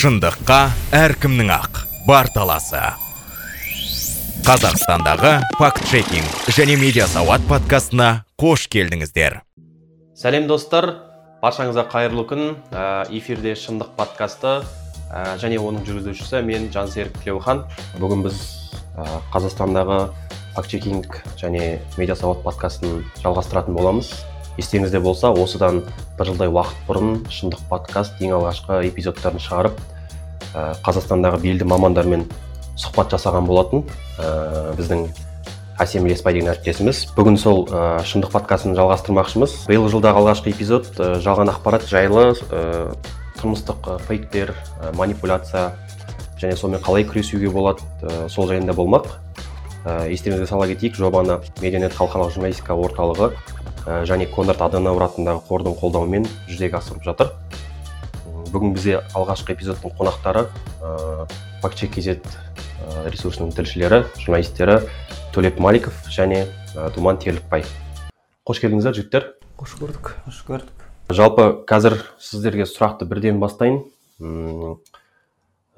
шындыққа әркімнің ақ. Бар таласы. Қазақстандағы факт чекинг және медиа сауат подкастына қош келдіңіздер. Сәлем достар. Баршаңызға қайырлы күн. Ә, эфирде шындық подкасты ә, және оның жүргізушісі мен жансерік тілеухан. Бүгін біз ә, қазақстандағы фактчекинг және медиа сауат подкастын жалғастыратын боламыз. Естеріңізде болса осыдан бір жылдай уақыт бұрын шындық подкаст ең алғашқы эпизодтарын шығарып ә, қазақстандағы белді мамандармен сұхбат жасаған болатын ә, біздің әсем ілеспай деген әріптесіміз. Бүгін сол ә, шындық подкастын жалғастырмақшымыз. Биылғы жылдағы алғашқы эпизод ә, жалған ақпарат жайлы ә, тұрмыстық фейктер ә, манипуляция және сонымен қалай күресуге болады ә, сол жайында болмақ. Ә, естеріңізге сала кетейік жобаны медианет халықаралық журналистика орталығы және конрад аденауэр атындағы қордың қолдауымен жүзеге асырып жатыр. Бүгін бізде алғашқы эпизодтың қонақтары ә, фактчек kz ә, ресурсының тілшілері журналистері төлеп маликов және ә, думан терлікбай. Қош келдіңіздер жігіттер. Қош көрдік. Қош көрдік. Жалпы қазір сіздерге сұрақты бірден бастайын.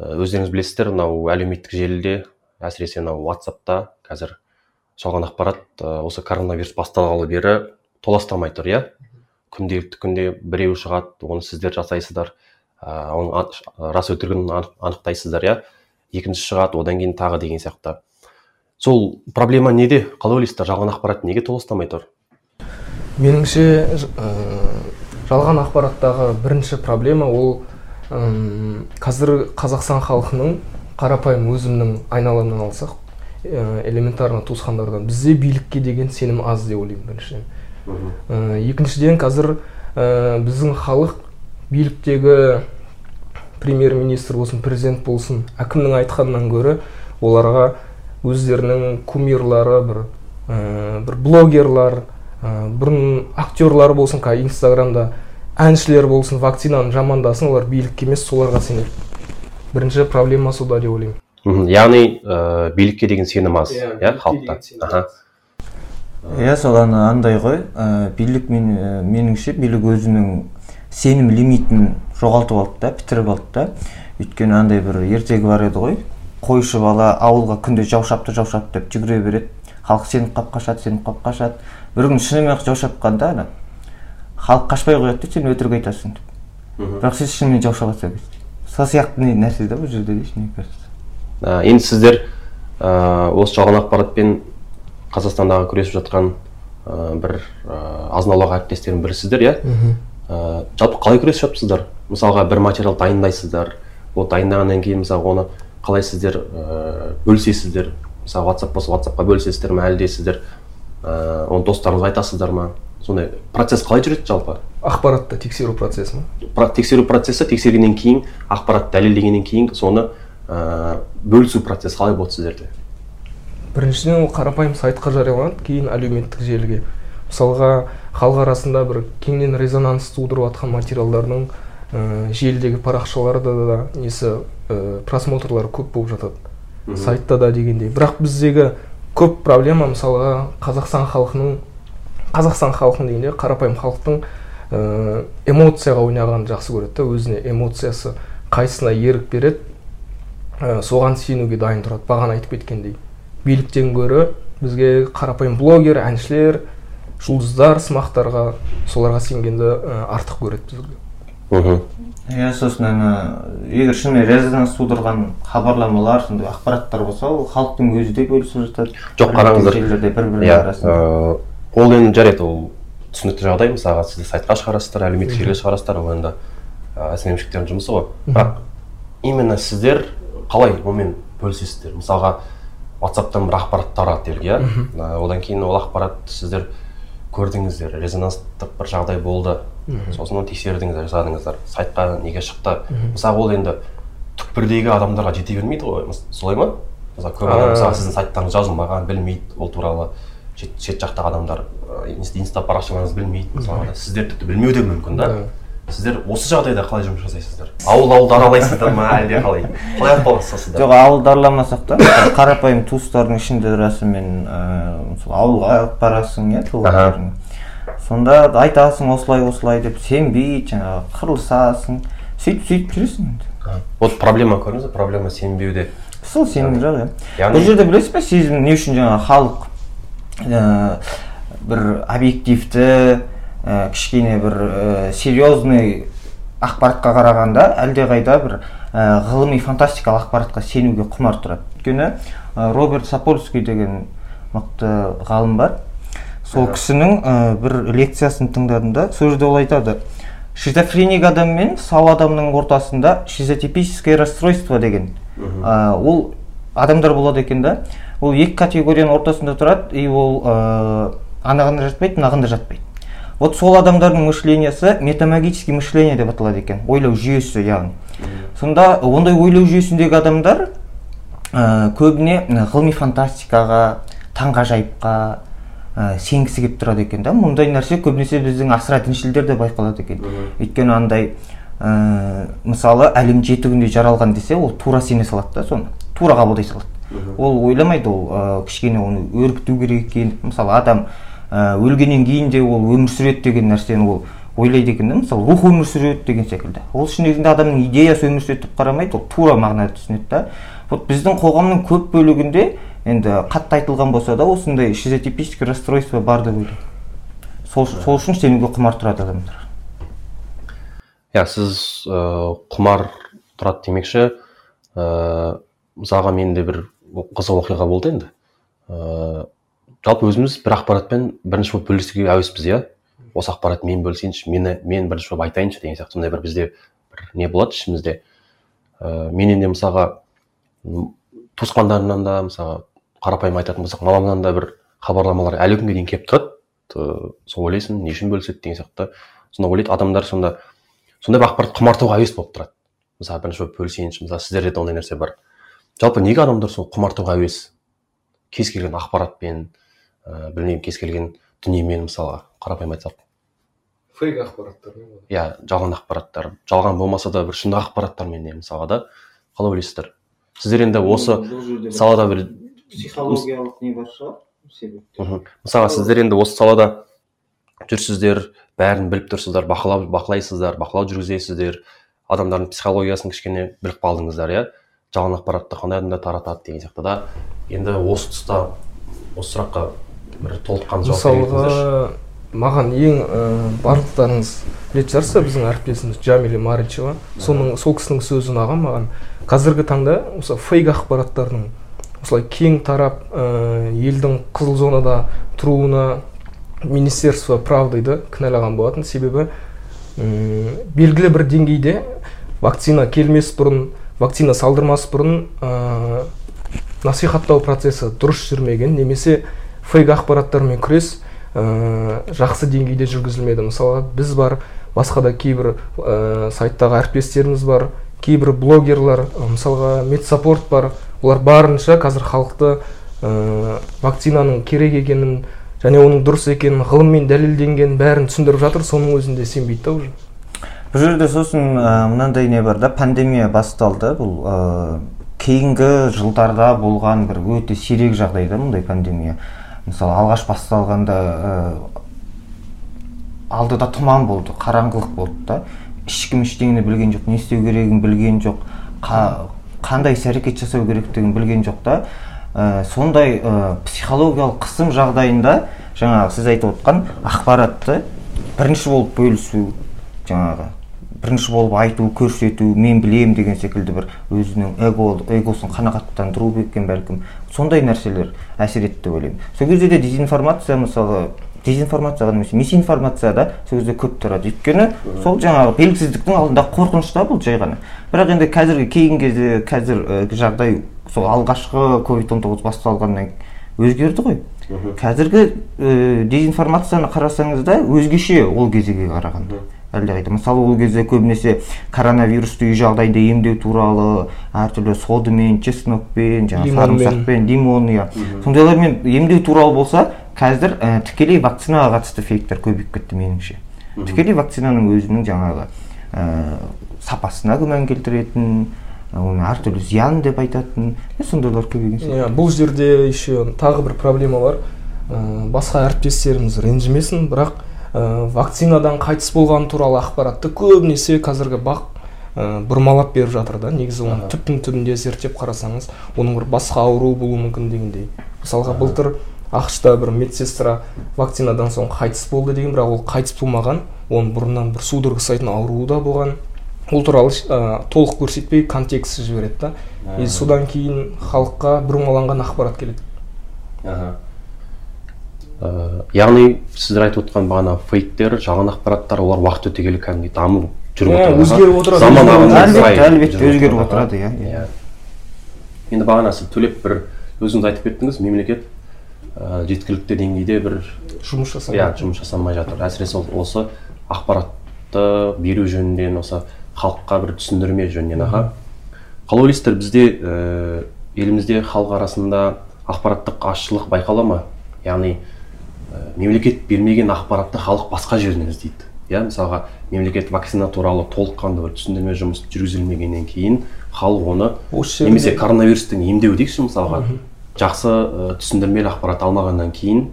Өздеріңіз білесіздер мынау әлеуметтік желіде әсіресе мынау ватсапта қазір жалған ақпарат осы коронавирус басталғалы бері толастамай тұр иә? Күнделікті күнде біреу шығады оны сіздер жасайсыздар ә, оның рас өтірігін анық- анықтайсыздар иә? Екіншісі шығады одан кейін тағы деген сияқты. Сол проблема неде? Қалай ойлайсыздар? Жалған ақпарат неге толастамай тұр меніңше ә, жалған ақпараттағы бірінші проблема ол ым, қазір қазақстан халқының қарапайым өзімнің айналамнан алсақ ә, элементарно туысқандардан. Бізде билікке деген сенім аз деп ойлаймын біріншіден. Ә, екіншіден қазір ә, біздің халық биліктегі премьер министр болсын президент болсын әкімнің айтқанынан гөрі оларға өздерінің кумирлары бір ә, бір блогерлар ә, бұрын актерлар болсын қазір инстаграмда әншілер болсын вакцинаны жамандасын олар билікке емес соларға сенеді бірінші проблема сода деп ойлаймын. Мхм яғни ә, билікке деген сенім аз Иә, иә халықта. Иә сол ана андай ғой. Ә, билік мен ә, меніңше билік өзінің сенім лимитін жоғалтып алды да бітіріп алды да. Өйткені андай бір ертегі бар еді ғой. Қойшы бала ауылға күнде жау шапты жау шапты деп жүгіре береді. Халық сеніп қалып қашады сеніп қалып қашады. Бір күні шынымен ақ жау шапқанда ана. Халық қашпай қояды да сен өтірік айтасың деп. Бірақ сен шынымен жау шаба саласың сол сияқты не нәрсе да бұл жерде деші мне кажется енді сіздер ә, осы жалған ақпаратпен қазақстандағы күресіп жатқан ә, бір ә, азын аулақ әріптестердің бірісіздер иә? Ә, жалпы қалай күресіп жатырсыздар мысалға бір материал дайындайсыздар ол дайындағаннан кейін мысалы оны қалай сіздер ә, бөлісесіздер? Мысалы ватсап болса ватсапқа бөлісесіздер ме әлде сіздер ә, оны достарыңызға айтасыздар ма? Сондай процесс қалай жүреді жалпы? Ақпаратты тексеру процесі ма? Про- тексеру процесі тексергеннен кейін ақпарат дәлелдегеннен кейін соны ә, бөлісу процесі қалай болады сіздерде? Біріншіден ол қарапайым сайтқа жарияланады кейін әлеуметтік желіге. мысалға халық арасында бір кеңінен резонанс тудырып жатқан материалдардың ә, желідегі парақшаларда да несі ә, просмотрлары көп болып жатады. Сайтта да дегендей. Бірақ біздегі көп проблема мысалға қазақстан халқының қазақстан халқын дегенде қарапайым халықтың ә, эмоцияға ойнағанды жақсы көреді да. Өзіне эмоциясы қайсысына ерік береді ә, соған сенуге дайын тұрады бағана айтып кеткендей. Биліктен гөрі бізге қарапайым блогер әншілер жұлдыздар сымақтарға соларға сенгенді ә, артық көреді бізге. Мхм. иә сосын ана егер шынымен резонанс тудырған хабарламалар сондай ақпараттар болса ол халықтың өзі де бөлісіп жатады. Жоқ қараңыздар. желілерде бір бірінің иә арасында. ә, ол енді жарайды ол түсінікті жағдай. Мысалға сіз сайтқа шығарасыздар әлеуметтік желіге шығарасыздар ол енді ә, әсем емшектердің жұмысы ғой. Бірақ именно сіздер қалай онымен бөлісесіздер? Мысалға ватсаптан бір ақпарат тарады делік иә одан кейін ол ақпарат сіздер көрдіңіздер резонанстық бір жағдай болды. Сосын оны тексердіңіздер жасадыңыздар сайтқа неге шықты? Мысалы ол енді түкпірдегі адамдарға жете бермейді ғой солай ма? Мысалы көп адам мысалы сіздің сайттарыңыз жазылмаған білмейді ол туралы. Шет, жақтағы адамдар инста парақшаларыңызды білмейді. Мысалы сіздер тіпті білмеуі де мүмкін Да. Сіздер осы жағдайда қалай жұмыс жасайсыздар? Ауыл ауылды аралайсыздар ма әлде қалай? Қалай ықпал жасайсыздар жоқ ауылды араламасақ та қарапайым туыстардың ішінде расымен ыыы сол ауылға алып барасың иә туғандарыңа сонда айтасың осылай осылай деп сенбейді жаңағы қырылысасың. Сөйтіп сөйтіп жүресің енді. Вот проблема көрдіңіз ба проблема сенбеуде. Сол сенім жақ иә. Бұл жерде білесіз бе сезім не үшін жаңағы халық ә, бір объективті ә, кішкене бір ә, серьезный ақпаратқа қарағанда әлдеқайда бір ә, ғылыми фантастикалық ақпаратқа сенуге құмар тұрады. Өйткені ә, роберт сапольский деген мықты ғалым бар. Сол кісінің ә, бір лекциясын тыңдадым да сол жерде ол айтады. Шизофреник адам мен сау адамның ортасында шизотипическое расстройство деген. Ә, ол адамдар болады екен да. Ол екі категорияның ортасында тұрады и ол ә, анаған да жатпайды мынаған да жатпайды. Вот сол адамдардың мышлениясы метамагический мышление деп аталады екен ойлау жүйесі яғни. Сонда ондай ойлау жүйесіндегі адамдар ә, көбіне ғылыми фантастикаға таңғажайыпқа ә, сенгісі келіп тұрады екен да. Мұндай нәрсе көбінесе біздің асыра діншілдерде байқалады екен. Өйткені андай ә, мысалы әлем жеті күнде жаралған десе ол тура сене салады да соны. Тура қабылдай салады. Ол ойламайды ол ә, кішкене оны өрбіту керек екен. Мысалы адам өлгеннен кейін де ол өмір сүреді деген нәрсені ол ойлайды екен да. Мысалы рух өмір сүреді деген секілді. Ол шын негізінде адамның идеясы өмір сүреді деп қарамайды ол тура мағынада түсінеді да. Вот біздің қоғамның көп бөлігінде енді қатты айтылған болса да осындай шизотипический расстройство бар деп ойлаймын. Сол, сол үшін сенуге құмар тұрады адамдар. Иә сіз ыыы құмар тұрады демекші. Ыыы мысалға менде бір қызық оқиға болды енді. Жалпы өзіміз бір ақпаратпен бірінші болып бөлісуге әуеспіз иә? Осы ақпарат мен бөлісейінші мені мен бірінші болып айтайыншы деген сияқты. Сондай бір бізде бір не болады ішімізде. Ыыы менен де мысалға туысқандарымнан да мысалға қарапайым айтатын болсақ мамамнан да бір хабарламалар әлі күнге дейін келіп тұрады. Ыыы сол ойлайсың не үшін бөліседі деген сияқты. Сонда ойлайды адамдар сонда сондай бір ақпарат құмартуға әуес болып тұрады. Мысалы бірінші болып бөлісейінші мысалы сіздерде де ондай нәрсе бар. Жалпы неге адамдар сол құмартуға әуес кез келген ақпаратпен ыыы білмеймін кез келген дүниемен мысалға қарапайым айтсақ. Фейк ақпараттар иә жалған ақпараттар. Жалған болмаса да бір шындық ақпараттармен де мысалға да қалай ойлайсыздар? Сіздер енді осы салада бір психологиялық не бар шығар мысалға сіздер енді осы салада жүрсіздер бәрін біліп тұрсыздар бақылап бақылайсыздар бақылау жүргізесіздер адамдардың психологиясын кішкене біліп қалдыңыздар иә? Жалған ақпаратты қандай адамдар таратады деген сияқты да. Енді осы тұста осы сұраққа бір толыққанды мысалға маған ең ә, барлықтарыңыз білетін шығарсыздар біздің әріптесіміз джамиля маричева соның сол кісінің сөзі ұнаған маған қазіргі таңда осы фейк ақпараттардың осылай кең тарап ә, елдің қызыл зонада тұруына министерство правдыды кінәлаған болатын. Себебі м, белгілі бір деңгейде вакцина келмес бұрын вакцина салдырмас бұрын ә, насихаттау процесі дұрыс жүрмеген. Немесе фейк ақпараттармен күрес ә, жақсы деңгейде жүргізілмеді. Мысалы біз бар басқа да кейбір ә, сайттағы әріптестеріміз бар кейбір блогерлар ә, мысалға медсаппорт бар олар барынша қазір халықты ә, вакцинаның керек екенін және оның дұрыс екенін ғылыммен дәлелденгенін бәрін түсіндіріп жатыр соның өзінде сенбейді да уже. Бұл жерде сосын ә, мынандай не бар да пандемия басталды. Бұл ә, кейінгі жылдарда болған бір өте сирек жағдай да мұндай пандемия. Мысалы алғаш басталғанда ә, алдыда тұман болды қараңғылық болды да. Ешкім ештеңені білген жоқ не істеу керегін білген жоқ қа- қандай іс әрекет жасау керектігін білген жоқ та. Ә, сондай ә, психологиялық қысым жағдайында жаңағы сіз айтып отқан ақпаратты бірінші болып бөлісу жаңағы бірінші болып айту көрсету мен білем деген секілді бір өзінің эго эгосын қанағаттандыру екен бәлкім. Сондай нәрселер әсер етті деп ойлаймын. Сол кезде де дезинформация мысалы дезинформация ғана емес мисинформация да сол кезде көп тарады өйткені сол жаңағы белгісіздіктің алдындағы қорқыныш та бұл жай ғана. Бірақ енді қазіргі кейінгі кезде қазір ә, жағдай сол алғашқы ковид он тоғыз басталғаннан өзгерді ғой. Қазіргі ә, дезинформацияны қарасаңыз да өзгеше ол кезге қарағанда әлдеқайда мысалы ол кезде көбінесе коронавирусты үй жағдайында емдеу туралы әртүрлі содымен чеснокпен жаңағы сарымсақпен лимон иә. Сондайлармен емдеу туралы болса қазір ә, тікелей вакцинаға қатысты фейктер көбейіп кетті меніңше. Тікелей вакцинаның өзінің жаңағы ә, сапасына күмән келтіретін оны әртүрлі зиян деп айтатын сондайлар көбейген сияқты. Иә бұл жерде еще тағы бір проблема бар. Ә, басқа әріптестеріміз ренжімесін бірақ ә, вакцинадан қайтыс болған туралы ақпаратты көбінесе қазіргі бақ ә, бұрмалап беріп жатыр да негізі оны түптің түбінде зерттеп қарасаңыз оның бір басқа ауру болуы мүмкін дегендей. Мысалға былтыр ақш та бір медсестра вакцинадан соң қайтыс болды деген бірақ ол қайтыс болмаған оның бұрыннан бір судорога ұстайтын ауруы да болған. Ол туралы ә, толық көрсетпей контекстсіз жібереді да. И содан кейін халыққа бұрмаланған ақпарат келеді. Аха. Ә, яғни сіздер айтып отқан бағана фейктер жалған ақпараттар олар уақыт өте келе кәдімгідей дамып жүріп отырады өзгеріп отырады. заман ағымына әлбетте өзгеріп отырады. иә. Иә. енді бағана сіз төлеп бір өзіңіз айтып кеттіңіз мемлекет ә, жеткілікті деңгейде бір жұмыс жасау иә жұмыс жасамай жатыр. Әсіресе осы ақпаратты беру жөнінен осы халыққа бір түсіндірме жөнінен аға. Қалай ойлайсыздар бізде ә, елімізде халық арасында ақпараттық азшылық байқала ма? Яғни мемлекет бермеген ақпаратты халық басқа жерінен іздейді. Иә мысалға мемлекет вакцина туралы толыққанды бір түсіндірме жұмыс жүргізілмегеннен кейін халық оны осы немесе жерде коронавирустен емдеу дейікші мысалға. Жақсы ә, түсіндірмелі ақпарат алмағаннан кейін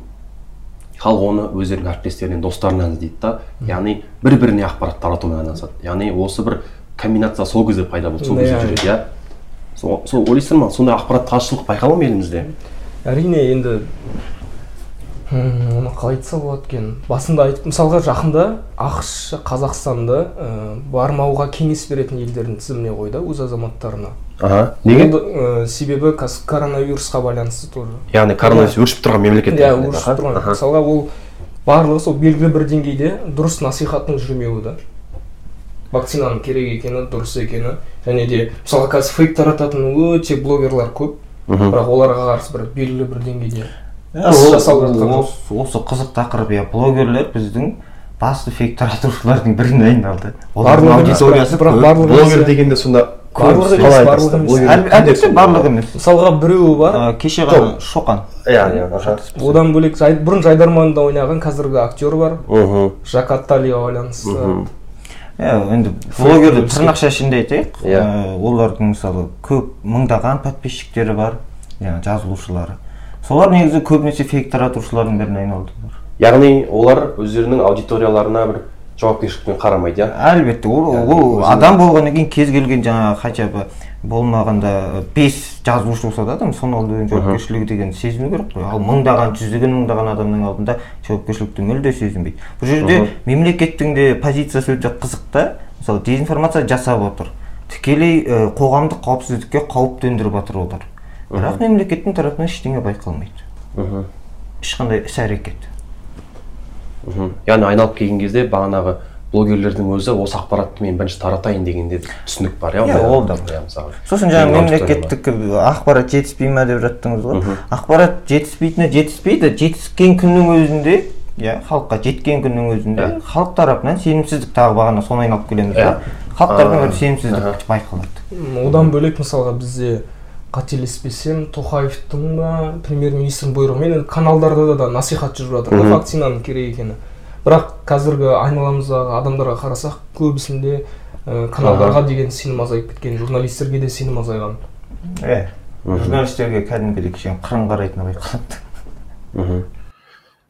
халық оны өздерінің әріптестерінен достарынан іздейді да яғни бір біріне ақпарат таратумен айналысады. Яғни осы бір комбинация сол кезде пайда болды сол кезде жүреді иә. Сол ойлайсыздар ма? Сондай ақпарат азшылық байқала ма елімізде? Әрине енді оны қалай айтса болады екен. Басында айтып мысалға жақында ақш қазақстанды ә, бармауға кеңес беретін елдердің тізіміне қойды өз азаматтарына. Аха неге? Ә, себебі каз- коронавирусқа байланысты тоже. Яғни коронавирус өршіп тұрған мемлекет иә өршіп тұрған. Мысалға ол барлығы сол белгілі бір деңгейде дұрыс насихаттың жүрмеуі да. Вакцинаның керек екені дұрыс екені. Және де мысалға қазір фейк тарататын өте блогерлар көп. Бірақ оларға қарсы бір белгілі бір деңгейде. Иә, жоқ. осы, қызық тақырып иә блогерлер біздің басты фейк таратушылардың біріне айналды. Олардың аудиториясы бірақ барлығы блогер емес. дегенде сонда әлбетте барлығы емес. Мысалға біреуі бар. Ә, кеше ғана шоқан. Иә иә одан бөлек бұрын жайдарманда ойнаған қазіргі актер бар. Мхм. Жак атталиға байланысты. Иә енді блогерді тырнақша ішінде айтайық. Иә. Ә, олардың мысалы көп мыңдаған подписчиктері бар. Жаңағы жазылушылары. Солар негізі көбінесе фейк таратушылардың біріне айналды яғни олар өздерінің аудиторияларына бір жауапкершілікпен қарамайды иә? Әлбетте ол, ол адам болғаннан кейін кез келген жаңағы хотя бы болмағанда бес жазылушы болса да адам соның алдында жауапкершілігі деген сезіну керек қой. Ал мыңдаған жүздеген мыңдаған адамның алдында жауапкершілікті мүлде сезінбейді. Бұл жерде мемлекеттің де позициясы өте қызық та. Мысалы дезинформация жасап отыр. Тікелей қоғамдық қауіпсіздікке қауіп төндіріп жатыр олар. Бірақ мемлекеттің тарапынан ештеңе байқалмайды. Мхм. Ешқандай іс әрекет. Мхм. Яғни айналып келген кезде бағанағы блогерлердің өзі осы ақпаратты мен бірінші таратайын дегенде түсінік бар иә Иә, ол да иә, мысалы. сосын жаңағы мемлекеттік ақпарат жетіспей ма деп жаттыңыз ғой? Ақпарат жетіспейтіні жетіспейді жетіскен күннің өзінде иә халыққа жеткен күннің өзінде Иә. халық тарапынан сенімсіздік тағы бағана соны айналып келеміз Иә. да халықтардан А, бір сенімсіздік байқалады. Одан бөлек мысалға бізде қателеспесем тоқаевтың ба премьер министрдің бұйрығымен енді каналдарда да насихат жүріп жатыр да вакцинаның керек екені. Бірақ қазіргі айналамыздағы адамдарға қарасақ көбісінде ә, каналдарға деген сенім азайып кеткен журналистерге де сенім азайған. Иә журналистерге кәдімгідей кішкене қырын қарайтыны байқалады. Мхм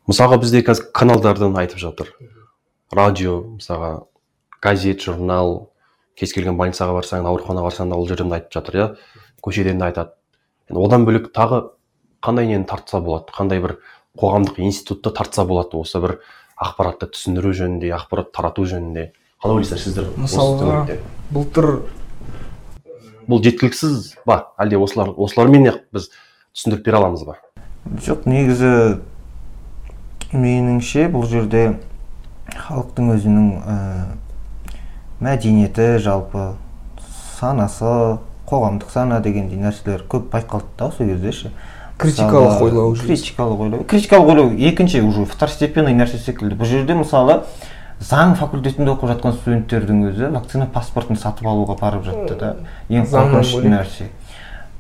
мысалға бізде қазір каналдардан айтып жатыр. Радио мысалға газет журнал кез келген больницаға барсаң ауруханаға барсаң да ол жерден де айтып жатыр иә. Көшеден де айтады. Енді одан бөлек тағы қандай нені тартса болады қандай бір қоғамдық институтты тартса болады осы бір ақпаратты түсіндіру жөнінде ақпарат тарату жөнінде. Қалай ойлайсыздар сіздер мысалға былтыр бұл жеткіліксіз ба? Әлде осылар осылармен ақ біз түсіндіріп бере аламыз ба? Жоқ негізі меніңше бұл жерде халықтың өзінің ә, мәдениеті жалпы санасы қоғамдық сана дегендей нәрселер көп байқалды да сол кезде ше. Критикалық ойлау критикалық ойлау. Критикалық ойлау екінші уже второстепенный нәрсе секілді. Бұл жерде мысалы заң факультетінде оқып жатқан студенттердің өзі вакцина паспортын сатып алуға барып жатты да. Ең қорқынышты нәрсе.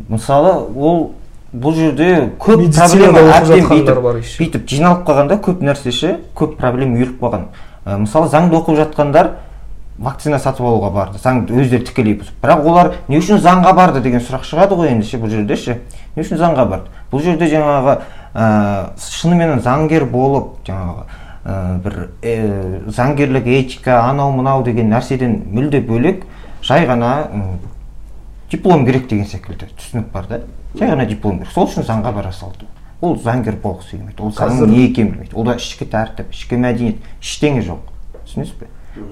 Мысалы ол бұл жерде көп проблема әбден бүйтіп- жиналып қалғанда көп нәрсе ше көп проблема үйіліп қалған. Мысалы заңды оқып жатқандар вакцина сатып алуға барды заңды өздері тікелей бұзып. Бірақ олар не үшін заңға барды деген сұрақ шығады ғой енді ше бұл жерде ше? Не үшін заңға барды? Бұл жерде жаңағы ә, шынымен заңгер болып жаңағы ә, бір ә, заңгерлік этика анау мынау деген нәрседен мүлде бөлек жай ғана м, диплом керек деген секілді түсінік бар да. Жай ғана диплом керек. Сол үшін заңға бара салды. Ол заңгер болғысы келмейді. Ол заңның не екенін білмейді олда ішкі тәртіп ішкі мәдениет. Ештеңе жоқ. Түсінесіз бе?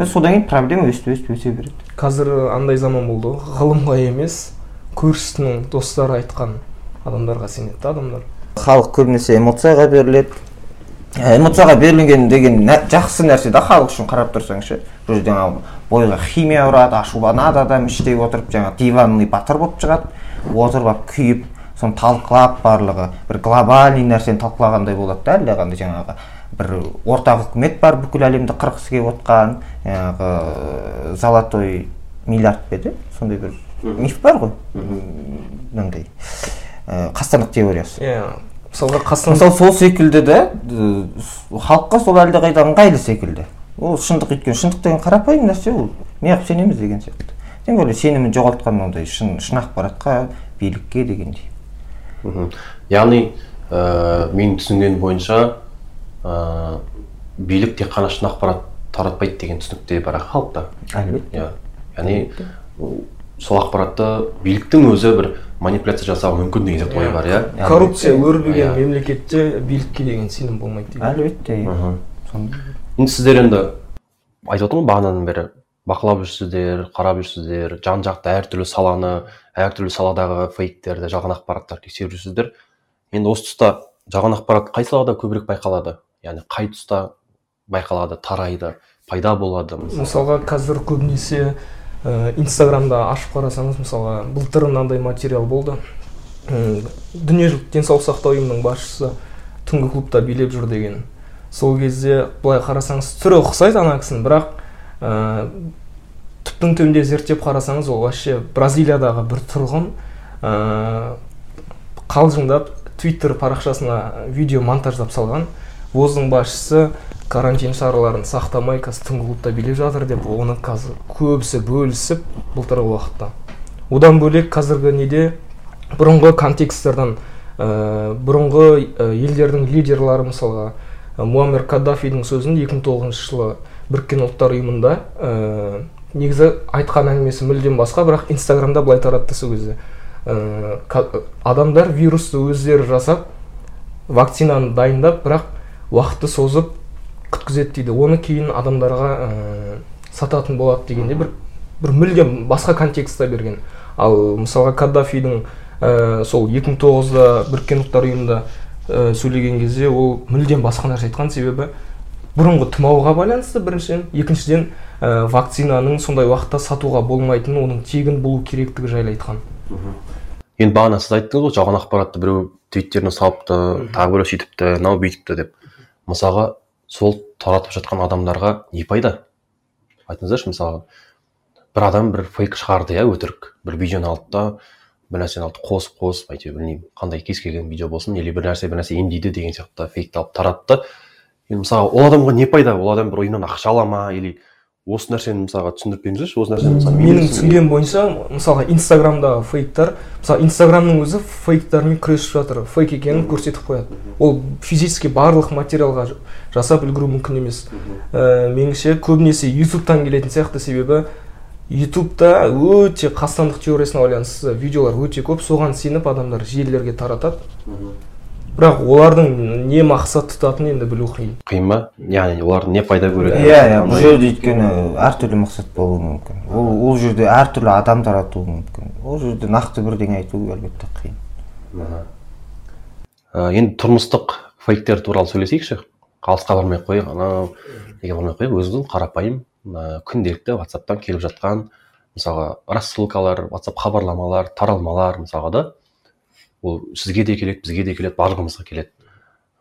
Содан кейін проблема өстіп өстіп өсе береді қазір андай заман болды. Ғой ғылымға емес көршісінің достары айтқан адамдарға сенеді да адамдар. Халық көбінесе эмоцияға беріледі. Ә, эмоцияға берілген деген жақсы нәрсе да халық үшін қарап тұрсаң ше бір жаңағы бойға химия ұрады ашуланады адам іштей отырып жаңағы диванный батыр болып шығады. Отырып алып күйіп соны талқылап барлығы бір глобальный нәрсені талқылағандай болады да әлдеқандай жаңағы бір ортақ үкімет бар бүкіл әлемді қырғысы келіп отқан жаңағы ә, золотой миллиард па еді? Сондай бір миф бар ғой. Мынандай ә, қастандық теориясы. Иә мысалға қастан мысалы сол секілді да э, халыққа сол әлдеқайда ыңғайлы секілді? Ол шындық өйткені шындық деген қарапайым нәрсе ол. Неғып сенеміз деген сияқты. Тем более сенімін жоғалтқан ондай шын шын ақпаратқа билікке дегендей. Яғни ә, менің түсінгенім бойынша ә, билік тек қана шын ақпарат таратпайды деген түсінік те бар халықта әлбетте. Иә. Яғни ол- сол ақпаратты биліктің өзі бір манипуляция жасауы мүмкін деген сияқты ой бар иә. Коррупция өрбіген Иә. мемлекетте билікке деген сенім болмайды деген. Әлбетте. Иә. енді сіздер енді айтып отырмын ғой бағанадан бері. Бақылап жүрсіздер қарап жүрсіздер жан жақты әртүрлі саланы әртүрлі саладағы фейктерді жалған ақпараттарды тексеріп жүрсіздер. Енді осы тұста жалған ақпарат қай салада көбірек байқалады? Яғни қай тұста байқалады тарайды пайда болады мысалы. Мысалға қазір көбінесе ә, инстаграмда ашып қарасаңыз мысалға былтыр мынандай материал болды. Дүниежүзілік денсаулық сақтау ұйымының басшысы түнгі клубта билеп жүр деген. Сол кезде былай қарасаңыз түрі ұқсайды ана кісінің бірақ ә, түптің түбінде зерттеп қарасаңыз ол вообще бразилиядағы бір тұрғын ә, қалжыңдап твиттер парақшасына видео монтаждап салған. Воздың басшысы карантин шараларын сақтамай қазір түнгі клубта билеп жатыр деп оны қазір көбісі бөлісіп былтырғы уақытта. Одан бөлек қазіргі неде бұрынғы контексттерден ә, бұрынғы ә, елдердің лидерлары мысалға ә, муаммер каддафидің сөзін 2009 жылы біріккен ұлттар ұйымында ә, негізі айтқан әңгімесі мүлдем басқа бірақ инстаграмда былай таратты сол кезде. Ә, адамдар вирусты өздері жасап вакцинаны дайындап бірақ уақытты созып күткізеді дейді. Оны кейін адамдарға ә, сататын болады дегенде бір бір мүлдем басқа контекстта берген. Ал мысалға каддафидің ә, сол 2009-да біріккен ұлттар ұйымында ә, сөйлеген кезде ол мүлдем басқа нәрсе айтқан. Себебі бұрынғы тұмауға байланысты біріншіден. Екіншіден ә, вакцинаның сондай уақытта сатуға болмайтынын оның тегін болу керектігі жайлы айтқан. Енді бағана сіз айттыңыз ғой жалған ақпаратты біреу твиттеріне салыпты тағы біреу сөйтіпті мынау бүйтіпті деп. Мысалға сол таратып жатқан адамдарға не пайда? Айтыңыздаршы мысалға. Бір адам бір фейк шығарды иә өтірік. Бір видеоны алды да бір нәрсені алды қосып қосып әйтеуір білмеймін қандай кез келген видео болсын или бір нәрсе бір нәрсе емдейді деген сияқты фейкті алып таратты. Енді мысалға ол адамға не пайда? Ол адам бір ойыннан ақша ала ма или осы нәрсені мысалға түсіндіріп беріңіздерші осы нәрсені мысалы мен менің түсінгенім бойынша мысалға инстаграмдағы фейктар мысалы инстаграмның өзі фейктермен күресіп жатыр фейк екенін көрсетіп қояды. Ол физически барлық материалға жасап үлгеру мүмкін емес. Ә, меніңше көбінесе ютубтан келетін сияқты себебі ютубта өте қастандық теориясына байланысты видеолар өте көп. Соған сеніп адамдар желілерге таратады. Бірақ олардың не мақсат тұтатынын енді білу қиын. Қиын ба? Яғни олар не пайда көреді? Иә иә бұл жерде өйткені әртүрлі мақсат болуы мүмкін. Ол ол жерде әртүрлі адам таратуы мүмкін. Ол жерде нақты бірдеңе айту әлбетте қиын. Ә, енді тұрмыстық фейктер туралы сөйлесейікші. Алысқа бармай ақ қояйық. Анау неге бармай ақ қояйық? Өзіміздің қарапайым ә, күнделікті ватсаптан келіп жатқан мысалға рассылкалар ватсап хабарламалар таралмалар мысалға да. Ол сізге де келеді бізге де келеді барлығымызға келеді.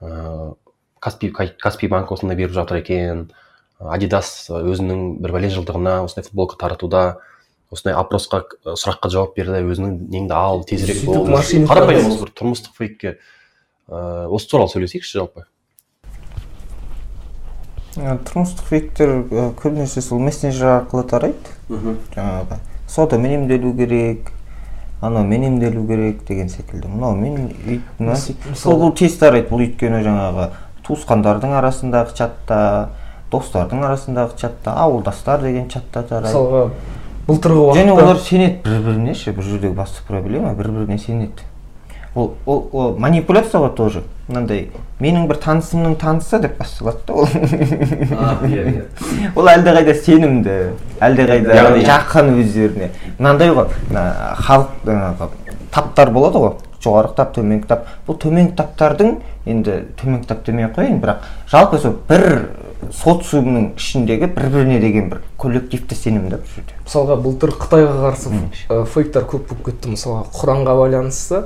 Ыыы каспи каспи банк осындай беріп жатыр екен. Адидас өзінің бір бәлен жылдығына осындай футболка таратуда осындай опросқа сұраққа жауап берді өзіңнің неңді ал тезірек бол қарапайым осы бір тұрмыстық фейкке. Ыыы осы туралы сөйлесейікші жалпы. Тұрмыстық фейктер көбінесе сол мессенджер арқылы тарайды. Жаңағы содамен емделу керек анаумен емделу керек деген секілді. Мынаумен үй- мына мысалы- бұл тез тарайды бұл өйткені жаңағы туысқандардың арасындағы чатта достардың арасындағы чатта ауылдастар деген чатта тарайды мысалға былтырғы және олар сенеді бір біріне ше бұл жердегі басты проблема бір біріне сенеді. Ол ол ол манипуляция ғой тоже. мынандай менің бір танысымның танысы деп басталады да ол ол әлдеқайда сенімді әлдеқайда Яғни- жақын өздеріне мынандай ғой мына халық жаңағы таптар болады ғой жоғарғы тап төменгі тап бұл төменгі таптардың енді төменгі тап демей ақ қояйын бірақ жалпы сол бір социумның ішіндегі бір біріне деген бір коллективті сенім да бұл жерде мысалға былтыр қытайға қарсы фейктар көп болып кетті мысалға құранға байланысты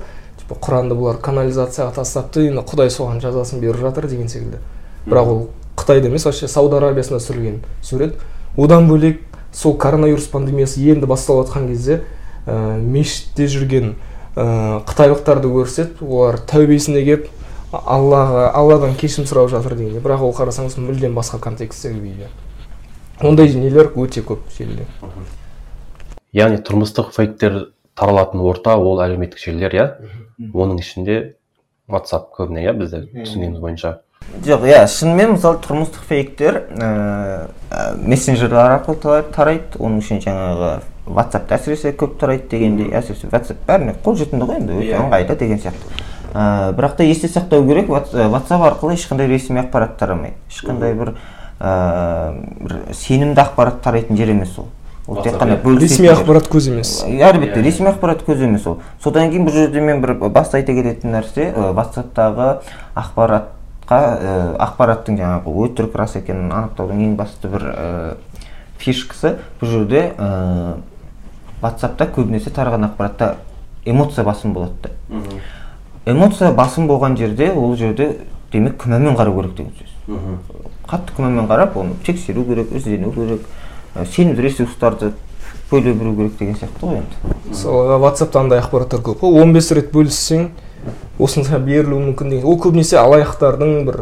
құранды бұлар канализацияға тастапты енді құдай соған жазасын беріп жатыр деген секілді. Бірақ ол қытайда емес вообще сауд арабиясында түсірілген сурет. Одан бөлек сол коронавирус пандемиясы енді басталып жатқан кезде ә, мешітте жүрген ә, қытайлықтарды көрсетіп олар тәубесіне келіп аллаға алладан кешірім сұрап жатыр дегенде бірақ ол қарасаңыз мүлдем басқа контексттегі видео. Ондай нелер өте көп желіде. Яғни тұрмыстық фейктер таралатын орта ол әлеуметтік желілер иә? Оның ішінде ватсап көбіне иә бізде түсінгеніміз бойынша. Жоқ иә шынымен мысалы тұрмыстық фейктер ә, мессенджерлер арқылы та- тарайды оның ішінде жаңағы ватсапта әсіресе көп тарайды дегендей әсіресе ватсап бәріне қолжетімді ғой енді өте ыңғайлы деген сияқты. Ә, бірақ та есте сақтау керек ватс- ватсап арқылы ешқандай ресми ақпарат тарамайды. Ешқандай бір ә, бір сенімді ақпарат тарайтын жер емес ол. Ол тек қана ресми ақпарат көзі емес. Әлбетте ресми ақпарат көзі емес ол. Содан кейін бұл жерде мен бір басты айта кететін нәрсе ватсаптағы ақпаратқа ә, ақпараттың жаңағы өтірік рас екенін анықтаудың ең басты бір ә, фишкасы бұл жерде ә, ватсапта көбінесе тараған ақпаратта эмоция басым болады да. Эмоция басым болған жерде ол жерде демек күмәнмен қарау керек деген сөз. Қатты күмәнмен қарап оны тексеру керек іздену керек ә, сенімді ресурстарды бөле білу керек деген сияқты ғой енді. Мысалға ватсапта андай ақпараттар көп. Қой он бес рет бөліссең осынша берілуі мүмкін деген. Ол көбінесе алаяқтардың бір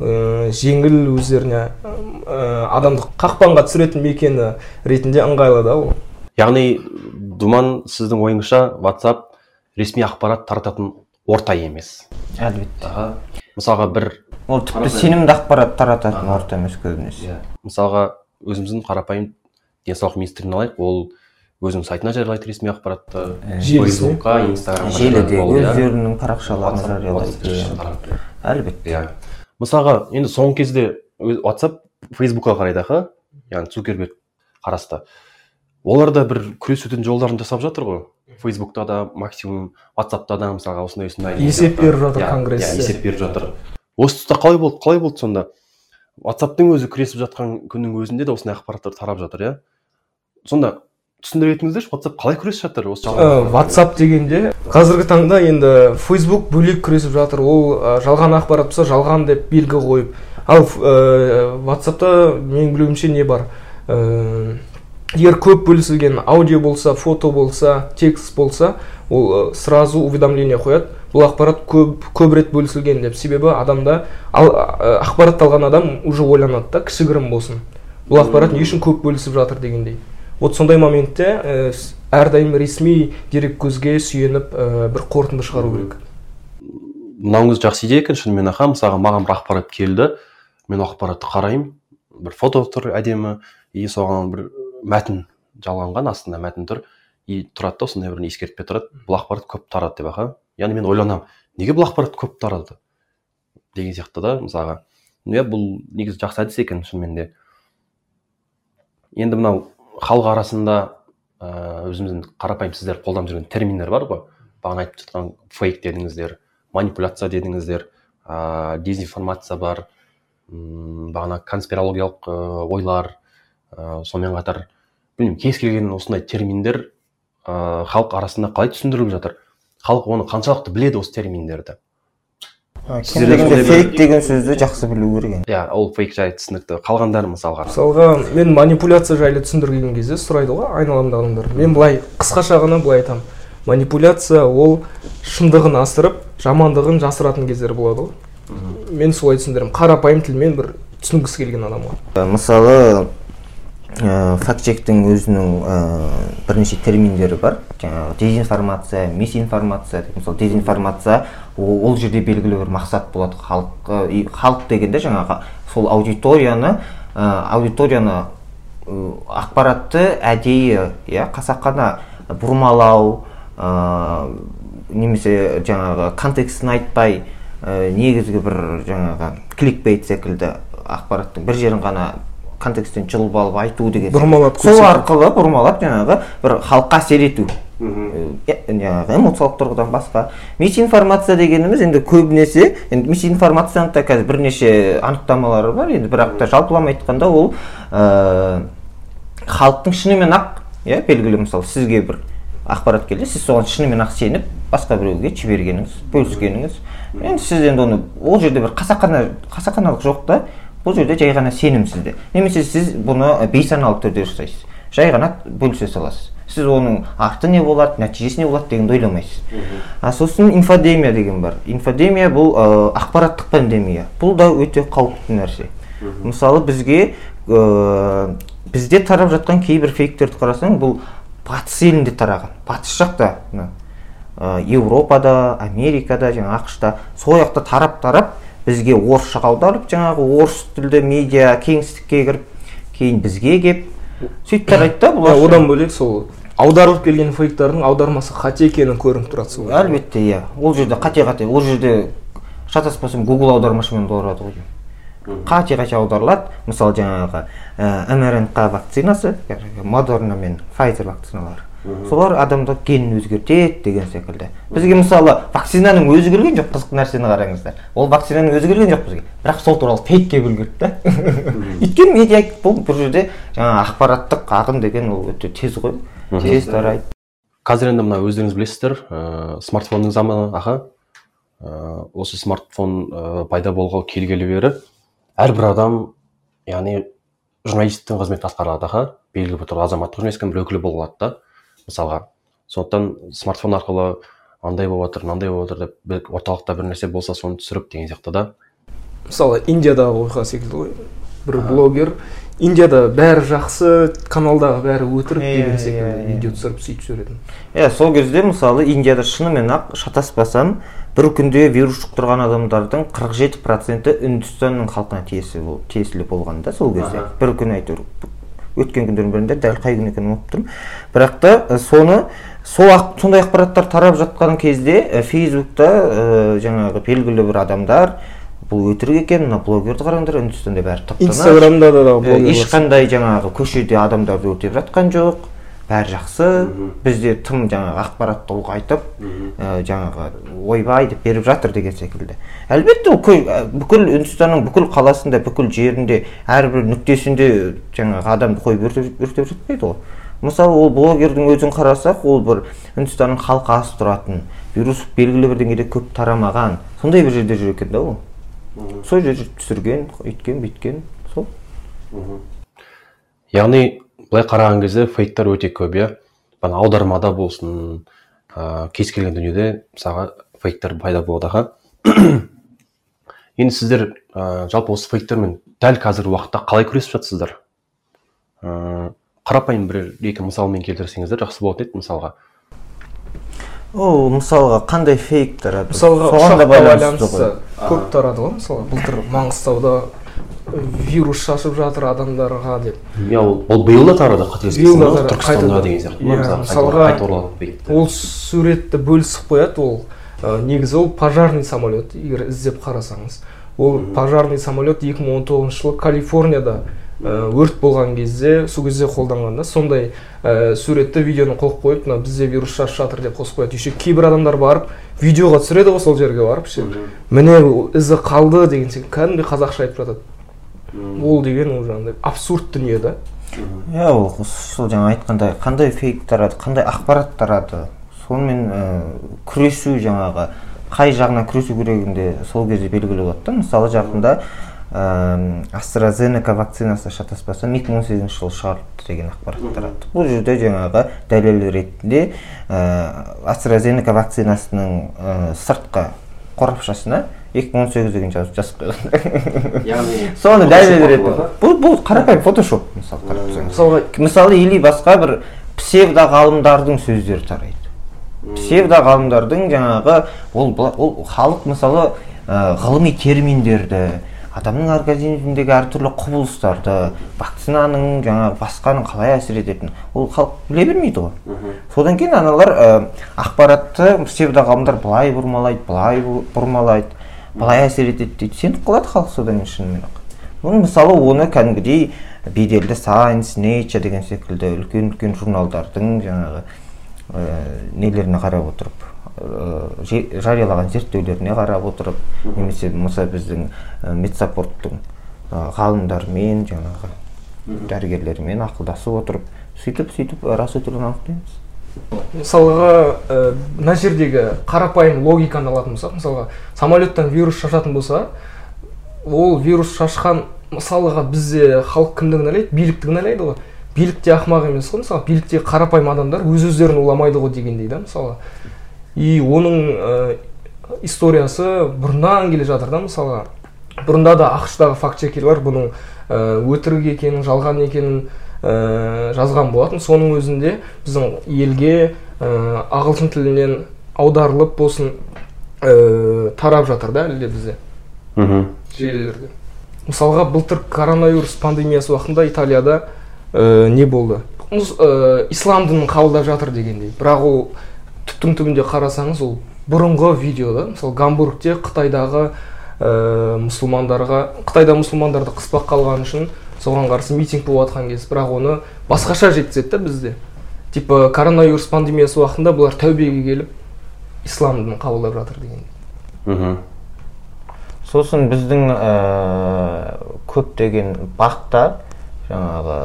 ә, жеңіл өздеріне ә, адамды қақпанға түсіретін мекені ретінде ыңғайлы да ол. Яғни думан сіздің ойыңызша ватсап ресми ақпарат тарататын орта емес. Әлбетте. Мысалға бір ол тіпті сенімді ақпарат тарататын орта емес көбінесе. Мысалға өзіміздің қарапайым денсаулық министрін алайық. Ол өзінің сайтына жариялайды ресми ақпаратты. Фейсбукқа инстаграмға желіде иә. өздерінің парақшаларын WhatsApp- жариялайды. Әлбетте. Иә. Мысалға енді соңғы кезде ватсап фейсбукқа қарайды аха. Яғни цукерберг қарасты. Олар да бір күресудің жолдарын жасап жатыр ғой. Фейсбукта да максимум ватсапта да мысалға осындай осындай Есеп беріп жатыр Иә, конгрессте. иә, есеп беріп жатыр. Осы тұста қалай болды қалай болды сонда? Ватсаптың өзі күресіп жатқан күннің өзінде де осындай ақпараттар тарап жатыр иә? Сонда түсіндіре кетіңіздерші ватсап қалай күресіп жатыр осы ватсап дегенде қазіргі таңда енді фейсбук бөлек күресіп жатыр ол ә, жалған ақпарат болса жалған деп белгі қойып ал ә, ватсапта менің білуімше не бар? Ә, егер көп бөлісілген аудио болса фото болса текст болса ол ә, сразу уведомление қояды. Бұл ақпарат көп көп рет бөлісілген деп. Себебі адамда ал, ә, ақпаратты алған адам уже ойланады да кішігірім болсын. Бұл ақпарат не үшін көп бөлісіп жатыр дегендей. Вот сондай моментте с- әрдайым ресми дереккөзге сүйеніп ә, бір қорытынды шығару керек. Мынауыңыз жақсы идея екен шынымен аха. Мысалға маған бір ақпарат келді. Мен ақпаратты қараймын. Бір фото тұр әдемі. И соған бір мәтін жалғанған астында мәтін тұр. И тұрады да осындай бір ескертпе тұрады. Бұл ақпарат көп тарады деп аха. Яғни мен ойланамын неге бұл ақпарат көп тарады? Деген сияқты да мысалға. Иә бұл негізі жақсы әдіс екен шынымен де. Енді мынау халық арасында ыыы өзіміздің қарапайым сіздер қолданып жүрген терминдер бар ғой. Бағана айтып жатқан фейк дедіңіздер манипуляция дедіңіздер ыыы дезинформация бар м бағана конспирологиялық ойлар ыыы сонымен қатар. Білмеймін кез келген осындай терминдер халық арасында қалай түсіндіріліп жатыр? Халық оны қаншалықты біледі осы терминдерді? Кем дегенде фейк деген сөзді жақсы білу керек енді. Иә ол фейк жайлы түсінікті қалғандары мысалға. мысалға мен манипуляция жайлы түсіндірген кезде сұрайды ғой айналамдағы адамдар мен былай қысқаша ғана былай айтамын. Манипуляция ол шындығын асырып жамандығын жасыратын кездер болады ғой. Мен солай түсіндіремін қарапайым тілмен бір түсінгісі келген адамға. Мысалы ә, факт чектің өзінің ә, бірнеше терминдері бар. Жаңағы дезинформация мисинформация мысалы дезинформация ол, ол жерде белгілі бір мақсат болады. Халық халық дегенде жаңағы сол аудиторияны ә, аудиторияны ақпаратты әдейі иә қасақана бұрмалау ә, немесе жаңағы контекстін айтпай ә, негізгі бір жаңағы кликбейт секілді ақпараттың бір жерін ғана контексттен жұлып алып айту деген Бұрмалап сол арқылы бұрмалап жаңағы бір халыққа әсер ету. Э, жаңағы эмоциялық тұрғыдан басқа. Мисинформация дегеніміз енді көбінесе енді мисинформацияның да қазір бірнеше анықтамалары бар. Енді бірақ та жалпылама айтқанда ол ә, халықтың шынымен ақ иә белгілі мысалы сізге бір ақпарат келді. Сіз соған шынымен ақ сеніп басқа біреуге жібергеніңіз бөліскеніңіз. Енді сіз енді оны ол жерде бір қасақана қасақаналық жоқ та. Бұл жерде жай ғана сенім сізде немесе сіз бұны бейсаналы түрде жасайсыз. Жай ғана бөлісе саласыз. Сіз оның арты не болады нәтижесі не болады дегенді ойламайсыз. А сосын инфодемия деген бар. Инфодемия бұл ә, ақпараттық пандемия. Бұл да өте қауіпті нәрсе. Мысалы бізге ә, бізде тарап жатқан кейбір фейктерді қарасаң бұл батыс елінде тараған. Батыс жақта ә, еуропада америкада жаңағы ақшта сол жақта тарап тарап бізге орысшаға аударып жаңағы орыс тілді медиа кеңістікке кіріп кейін бізге келіп сөйтіп тарайды да Иә, бұлар одан бөлек сол аударылып келген фейктардың аудармасы қате екені көрініп тұрады сол. Әлбетте иә. Ол жерде қате қате. Ол жерде шатаспасам гугл аудармашымен аударады ғой. Деймін қате қате аударылады мысалы жаңағы ә, мрнқ вакцинасы модерна мен файзер вакциналары. Солар адамды генін өзгертеді деген секілді. Бізге мысалы вакцинаның өзі келген жоқ қызық нәрсені қараңыздар. Ол вакцинаның өзі келген жоқ бізге. Бірақ сол туралы фейкке бөлгерді да. Өйткені медиа бұл бұл жерде жаңағы ақпараттық ағын деген ол өте тез ғой. Тез тарайды. Қазір енді мына өздеріңіз білесіздер ә, смартфонның заманы аха. Ә, осы смартфон ә, пайда болғалы келгелі бері әрбір адам яғни журналисттің қызметін атқарады аха. Белгілі бір азаматтық бір өкілі бола алады да. Мысалға. Сондықтан смартфон арқылы андай болып жатыр мынандай болып жатыр деп орталықта бір нәрсе болса соны түсіріп деген сияқты да. Мысалы индиядағы оқиға секілді ғой. Бір блогер индияда бәрі жақсы каналдағы бәрі өтірік Иә, деген иә, секілді иә. видео түсіріп сөйтіп жіберетін иә сол кезде мысалы индияда шынымен ақ шатаспасам бір күнде вирус жұқтырған адамдардың 47 проценті үндістанның халқына тиесілі болған да сол кезде. Бір күн әйтеуір өткен күндердің бірінде дәл қай күн екенін ұмытып тұрмын бірақ та соны сол сондай ақпараттар тарап жатқан кезде фейсбукта ә, жаңағы белгілі бір адамдар бұл өтірік екен мына блогерді қараңдар үндістанда бәрі инстаграмда да блогер ешқандай жаңағы көшеде адамдарды өртеп жатқан жоқ. Бәрі жақсы. Бізде тым жаңағы ақпаратты ұлғайтып ә, жаңағы ойбай деп беріп жатыр деген секілді. Әлбетте ол бүкіл үндістанның бүкіл қаласында бүкіл жерінде әрбір нүктесінде жаңағы адамды қойып өртеп, өртеп жатпайды ғой. Мысалы ол блогердің өзін қарасақ ол бір үндістанның халқы аз тұратын вирус белгілі бір деңгейде көп тарамаған. Сондай бір жерде жүр екен да ол. Сол жерде түсірген өйткен бүйткен сол. Яғни былай қараған кезде фейктер өте көп иә. Аудармада болсын ә, кез келген дүниеде мысалға фейктер пайда болады аха. Енді сіздер ә, жалпы осы фейктермен дәл қазіргі уақытта қалай күресіп жатсыздар? Ә, қарапайым бір екі мысалмен келтірсеңіздер жақсы болатын еді мысалға. Ол мысалға қандай фейк тарады мысалға ұшаққа байланысты көп тарады ғой мысалы былтыр маңғыстауда вирус шашып жатыр адамдарға деп. Иә ол ол биыл да тарады қателеспесем түркістанда деген сияқты Иә, мысалға ол суретті бөлісіп қояды ол негізі ол пожарный самолет егер іздеп қарасаңыз. Ол пожарный самолет 2019 жылы калифорнияда өрт болған кезде сол кезде қолданған да. Сондай ә, суретті видеоны қойып қойып мына бізде вирус шашып жатыр деп қосып қояды. Еще кейбір адамдар барып видеоға түсіреді ғой сол жерге барып ше. Міне ізі қалды деген секілді. Кәдімгідей қазақша айтып жатады. Ол деген ол жаңағыдай абсурд дүние да иә ол сол жаңа айтқандай қандай фейк тарады қандай ақпарат тарады. Сонымен ә, күресу жаңағы қай жағынан күресу керегінде сол кезде белгілі болады да. Мысалы жақында ә, AstraZeneca вакцинасы шатаспасам 2018 жылы шығарылды деген ақпарат тарады. Бұл жерде жаңағы дәлел ретінде ә, AstraZeneca вакцинасының ә, сыртқы қорапшасына 2018 деген жазып жазып қойған. Яғни соны дәлел ретінде бұл бұл қарапайым фотошоп мысалы қарап тұрсаңыз. Мысалға мысалы или басқа бір псевдо ғалымдардың сөздері тарайды. Псевдо ғалымдардың жаңағы ол ол халық мысалы ғылыми терминдерді адамның организміндегі әртүрлі құбылыстарды вакцинаның жаңағы басқаның қалай әсер ететінін ол халық біле бермейді ғой. Содан кейін аналар ә, ақпаратты псевдоғалымдар былай бұрмалайды былай бұрмалайды былай әсер етеді дейді сеніп қалады халық содан кейін шынымен ақ оны мысалы оны кәдімгідей беделді сайнс nature деген секілді үлкен үлкен журналдардың жаңағы ә, нелеріне қарап отырып жариялаған зерттеулеріне қарап отырып немесе болмаса біздің ә, медсаппорттың ә, ғалымдарымен жаңағы дәрігерлермен ақылдасып отырып сөйтіп сөйтіп рас өтірігін анықтаймыз. Мысалға ә, мына жердегі қарапайым логиканы алатын болсақ мысалға самолеттан вирус шашатын болса ол вирус шашқан мысалға бізде халық кімді кінәлайды билікті кінәлайды ғой. Билік те ақымақ емес қой мысалы биліктегі қарапайым адамдар өз өздерін уламайды ғой дегендей да мысалы и оның ә, историясы бұрыннан келе жатыр да мысалға. Бұрында да ақш-тағы факт чекерлер бұның ә, өтірік екенін жалған екенін ә, жазған болатын. Соның өзінде біздің елге ә, ағылшын тілінен аударылып болсын ә, тарап жатыр да әлі де бізде желілерде. Мысалға былтыр коронавирус пандемиясы уақытында италияда ә, не болды? Ә, ислам дінін қабылдап жатыр дегендей. Бірақ ол түптің түбінде қарасаңыз ол бұрынғы видео да мысалы гамбургте қытайдағы ә, мұсылмандарға қытайда мұсылмандарды қыспаққа алғаны үшін соған қарсы митинг болып жатқан кез. Бірақ оны басқаша жеткізеді да бізде. Типа коронавирус пандемиясы уақытында бұлар тәубеге келіп ислам дінін қабылдап жатыр дегендей сосын біздің ә, көптеген бақтар жаңағы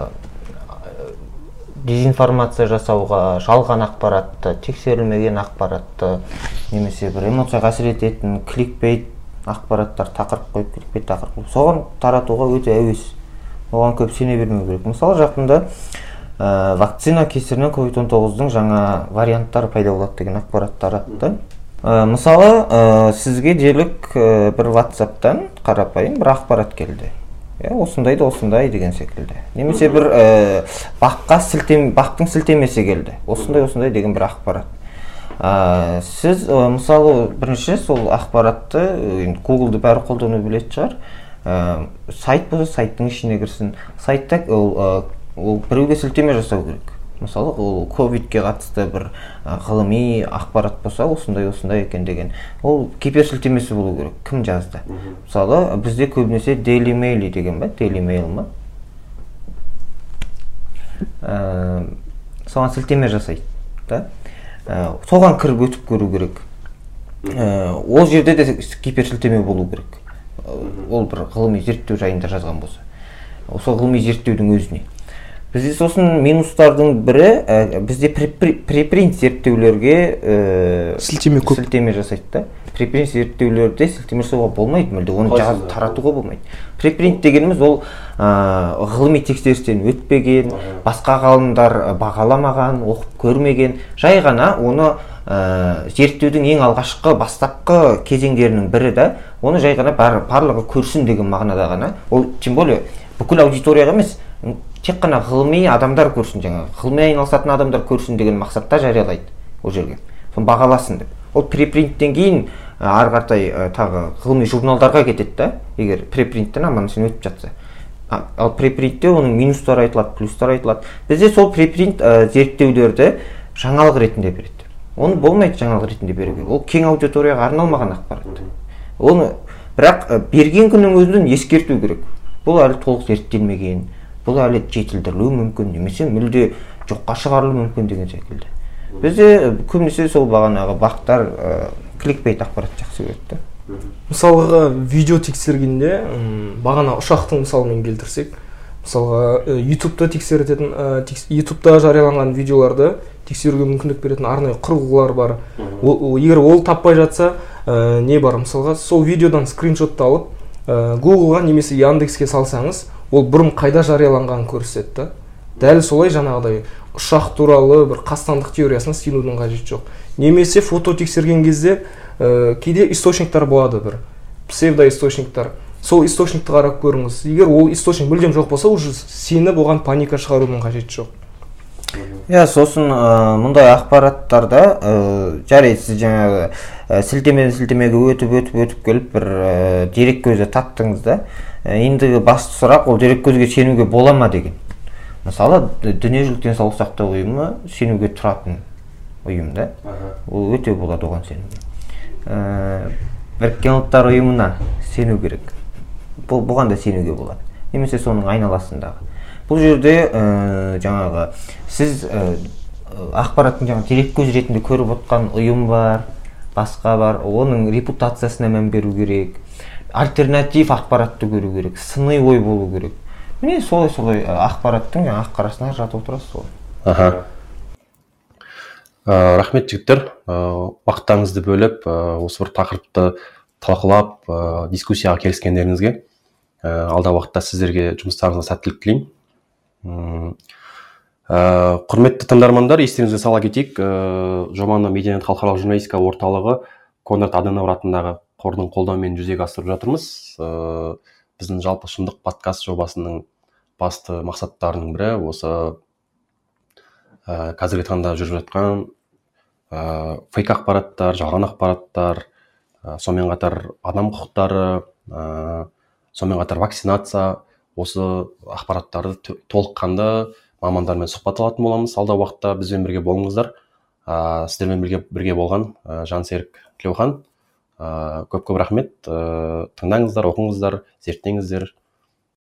дезинформация жасауға жалған ақпаратты тексерілмеген ақпаратты немесе бір эмоцияға әсер ететін кликбейт ақпараттар тақырып қойып кликбейт тақырып қойып соған таратуға өте әуес. Оған көп сене бермеу керек. Мысалы жақында ә, вакцина кесірінен ковид он тоғыздың жаңа варианттары пайда болады деген ақпарат таратты. Ә, мысалы ә, сізге делік ә, бір ватсаптан қарапайым бір ақпарат келді. Иә осындай да осындай деген секілді. Немесе бір ә, баққа сілтем бақтың сілтемесі келді. Осындай осындай деген бір ақпарат. Ә, сіз ә, мысалы бірінші сол ақпаратты енді гуглды бәрі қолдану білетін шығар. Ә, сайт болса сайттың ішіне кірсін. Сайтта ол ол біреуге сілтеме жасау керек. Мысалы ол ковидке қатысты бір ғылыми ақпарат болса осындай осындай екен деген. ол гиперсілтемесі болу керек кім жазды? Мысалы бізде көбінесе daily mail деген ба daily mail ма? Ә, соған сілтеме жасайды да. Ә, соған кіріп өтіп көру керек. Ә, ол жерде де гиперсілтеме болу керек. Ол бір ғылыми зерттеу жайында жазған болса. Сол ғылыми зерттеудің өзіне. Бізде сосын минустардың бірі ә, бізде препри- препринт зерттеулерге ә, Сілтеме көп. сілтеме жасайды да. Препринт зерттеулерде сілтеме жасауға болмайды мүлде оны жазып таратуға болмайды. Препринт дегеніміз ол ә, ғылыми тексерістен өтпеген басқа ғалымдар ә, бағаламаған оқып көрмеген. Жай ғана оны ә, зерттеудің ең алғашқы бастапқы кезеңдерінің бірі да оны жай ғана бар, барлығы көрсін деген мағынада ғана. Ол тем более бүкіл аудиторияға емес тек қана ғылыми адамдар көрсін жаңағы. Ғылыммен айналысатын адамдар көрсін деген мақсатта жариялайды ол жерге. Соны бағаласын деп. Ол препринттен кейін ары қаратай ә, тағы ғылыми журналдарға кетеді да егер препринттен аман есен өтіп жатса. Ал препринтте оның минустары айтылады плюстары айтылады. Бізде сол препринт ә, зерттеулерді жаңалық ретінде береді. Оны болмайды жаңалық ретінде беруге. Ол кең аудиторияға арналмаған ақпарат. Оны бірақ ә, берген күннің өзінен ескерту керек. Бұл әлі толық зерттелмеген бұл әлі жетілдірілуі мүмкін немесе мүлде жоққа шығарылуы мүмкін деген секілді. Бізде көбінесе сол бағанағы бақтар ә, кликбейт ақпарат жақсы көреді да. Мысалға видео тексергенде бағана ұшақтың мысалымен келтірсек мысалға ютубта тексеретін ә, текс- ютубта жарияланған видеоларды тексеруге мүмкіндік беретін арнайы құрылғылар бар. Егер ол таппай жатса ә, не бар? Мысалға сол видеодан скриншотты алып ә, гуглға немесе яндекске салсаңыз ол бұрын қайда жарияланғанын көрсетеді дәл солай жаңағыдай ұшақ туралы бір қастандық теориясына сенудің қажеті жоқ. Немесе фото тексерген кезде ә, кейде источниктар болады бір. Псевдоисточниктар. Сол источникті қарап көріңіз. Егер ол источник мүлдем жоқ болса уже сеніп оған паника шығарудың қажеті жоқ. Иә сосын ә, мұндай ақпараттарда жарайды сіз жаңағы ә, сілтемеден сілтемеге өтіп өтіп өтіп келіп бір ә, дерек көзі таптыңыз да ә, ендігі басты сұрақ ол дерек көзге сенуге бола ма деген. Мысалы дүниежүзілік денсаулық сақтау ұйымы сенуге тұратын ұйым да. Ол өте болады оған сенуге. Ә, біріккен ұлттар ұйымына сену керек. Бұл бұған да сенуге болады. Немесе соның айналасындағы. Бұл жерде ә, жаңағы сіз ә, ақпараттың жаңағы дереккөз ретінде көріп отқан ұйым бар басқа бар оның репутациясына мән беру керек альтернатив ақпаратты көру керек сыни ой болу керек. Міне солай солай ақпараттың ақ қарасына жатып отырасыз ғой. Аха. Ә, рахмет жігіттер. Ә, уақыттарыңызды бөліп ә, осы бір тақырыпты талқылап ә, дискуссияға келіскендеріңізге ә, алдағы уақытта сіздерге жұмыстарыңызға сәттілік тілеймін. Ә, құрметті тыңдармандар естеріңізге сала кетейік ә, жобаны медианет халықаралық журналистика орталығы конрад аденауэр атындағы қордың қолдауымен жүзеге асырып жатырмыз. Ә, біздің жалпы шындық подкаст жобасының басты мақсаттарының бірі осы ә, қазіргі таңда жүріп жатқан ә, фейк ақпараттар жалған ақпараттар ә, сонымен қатар адам құқықтары ә, сонымен қатар вакцинация осы ақпараттарды толыққанды мамандармен сұхбат алатын боламыз. Алдағы уақытта бізбен бірге болыңыздар. Ә, сіздермен бірге бірге болған ә, жансерік тілеухан. Ә, көп көп рахмет. Ә, тыңдаңыздар оқыңыздар зерттеңіздер.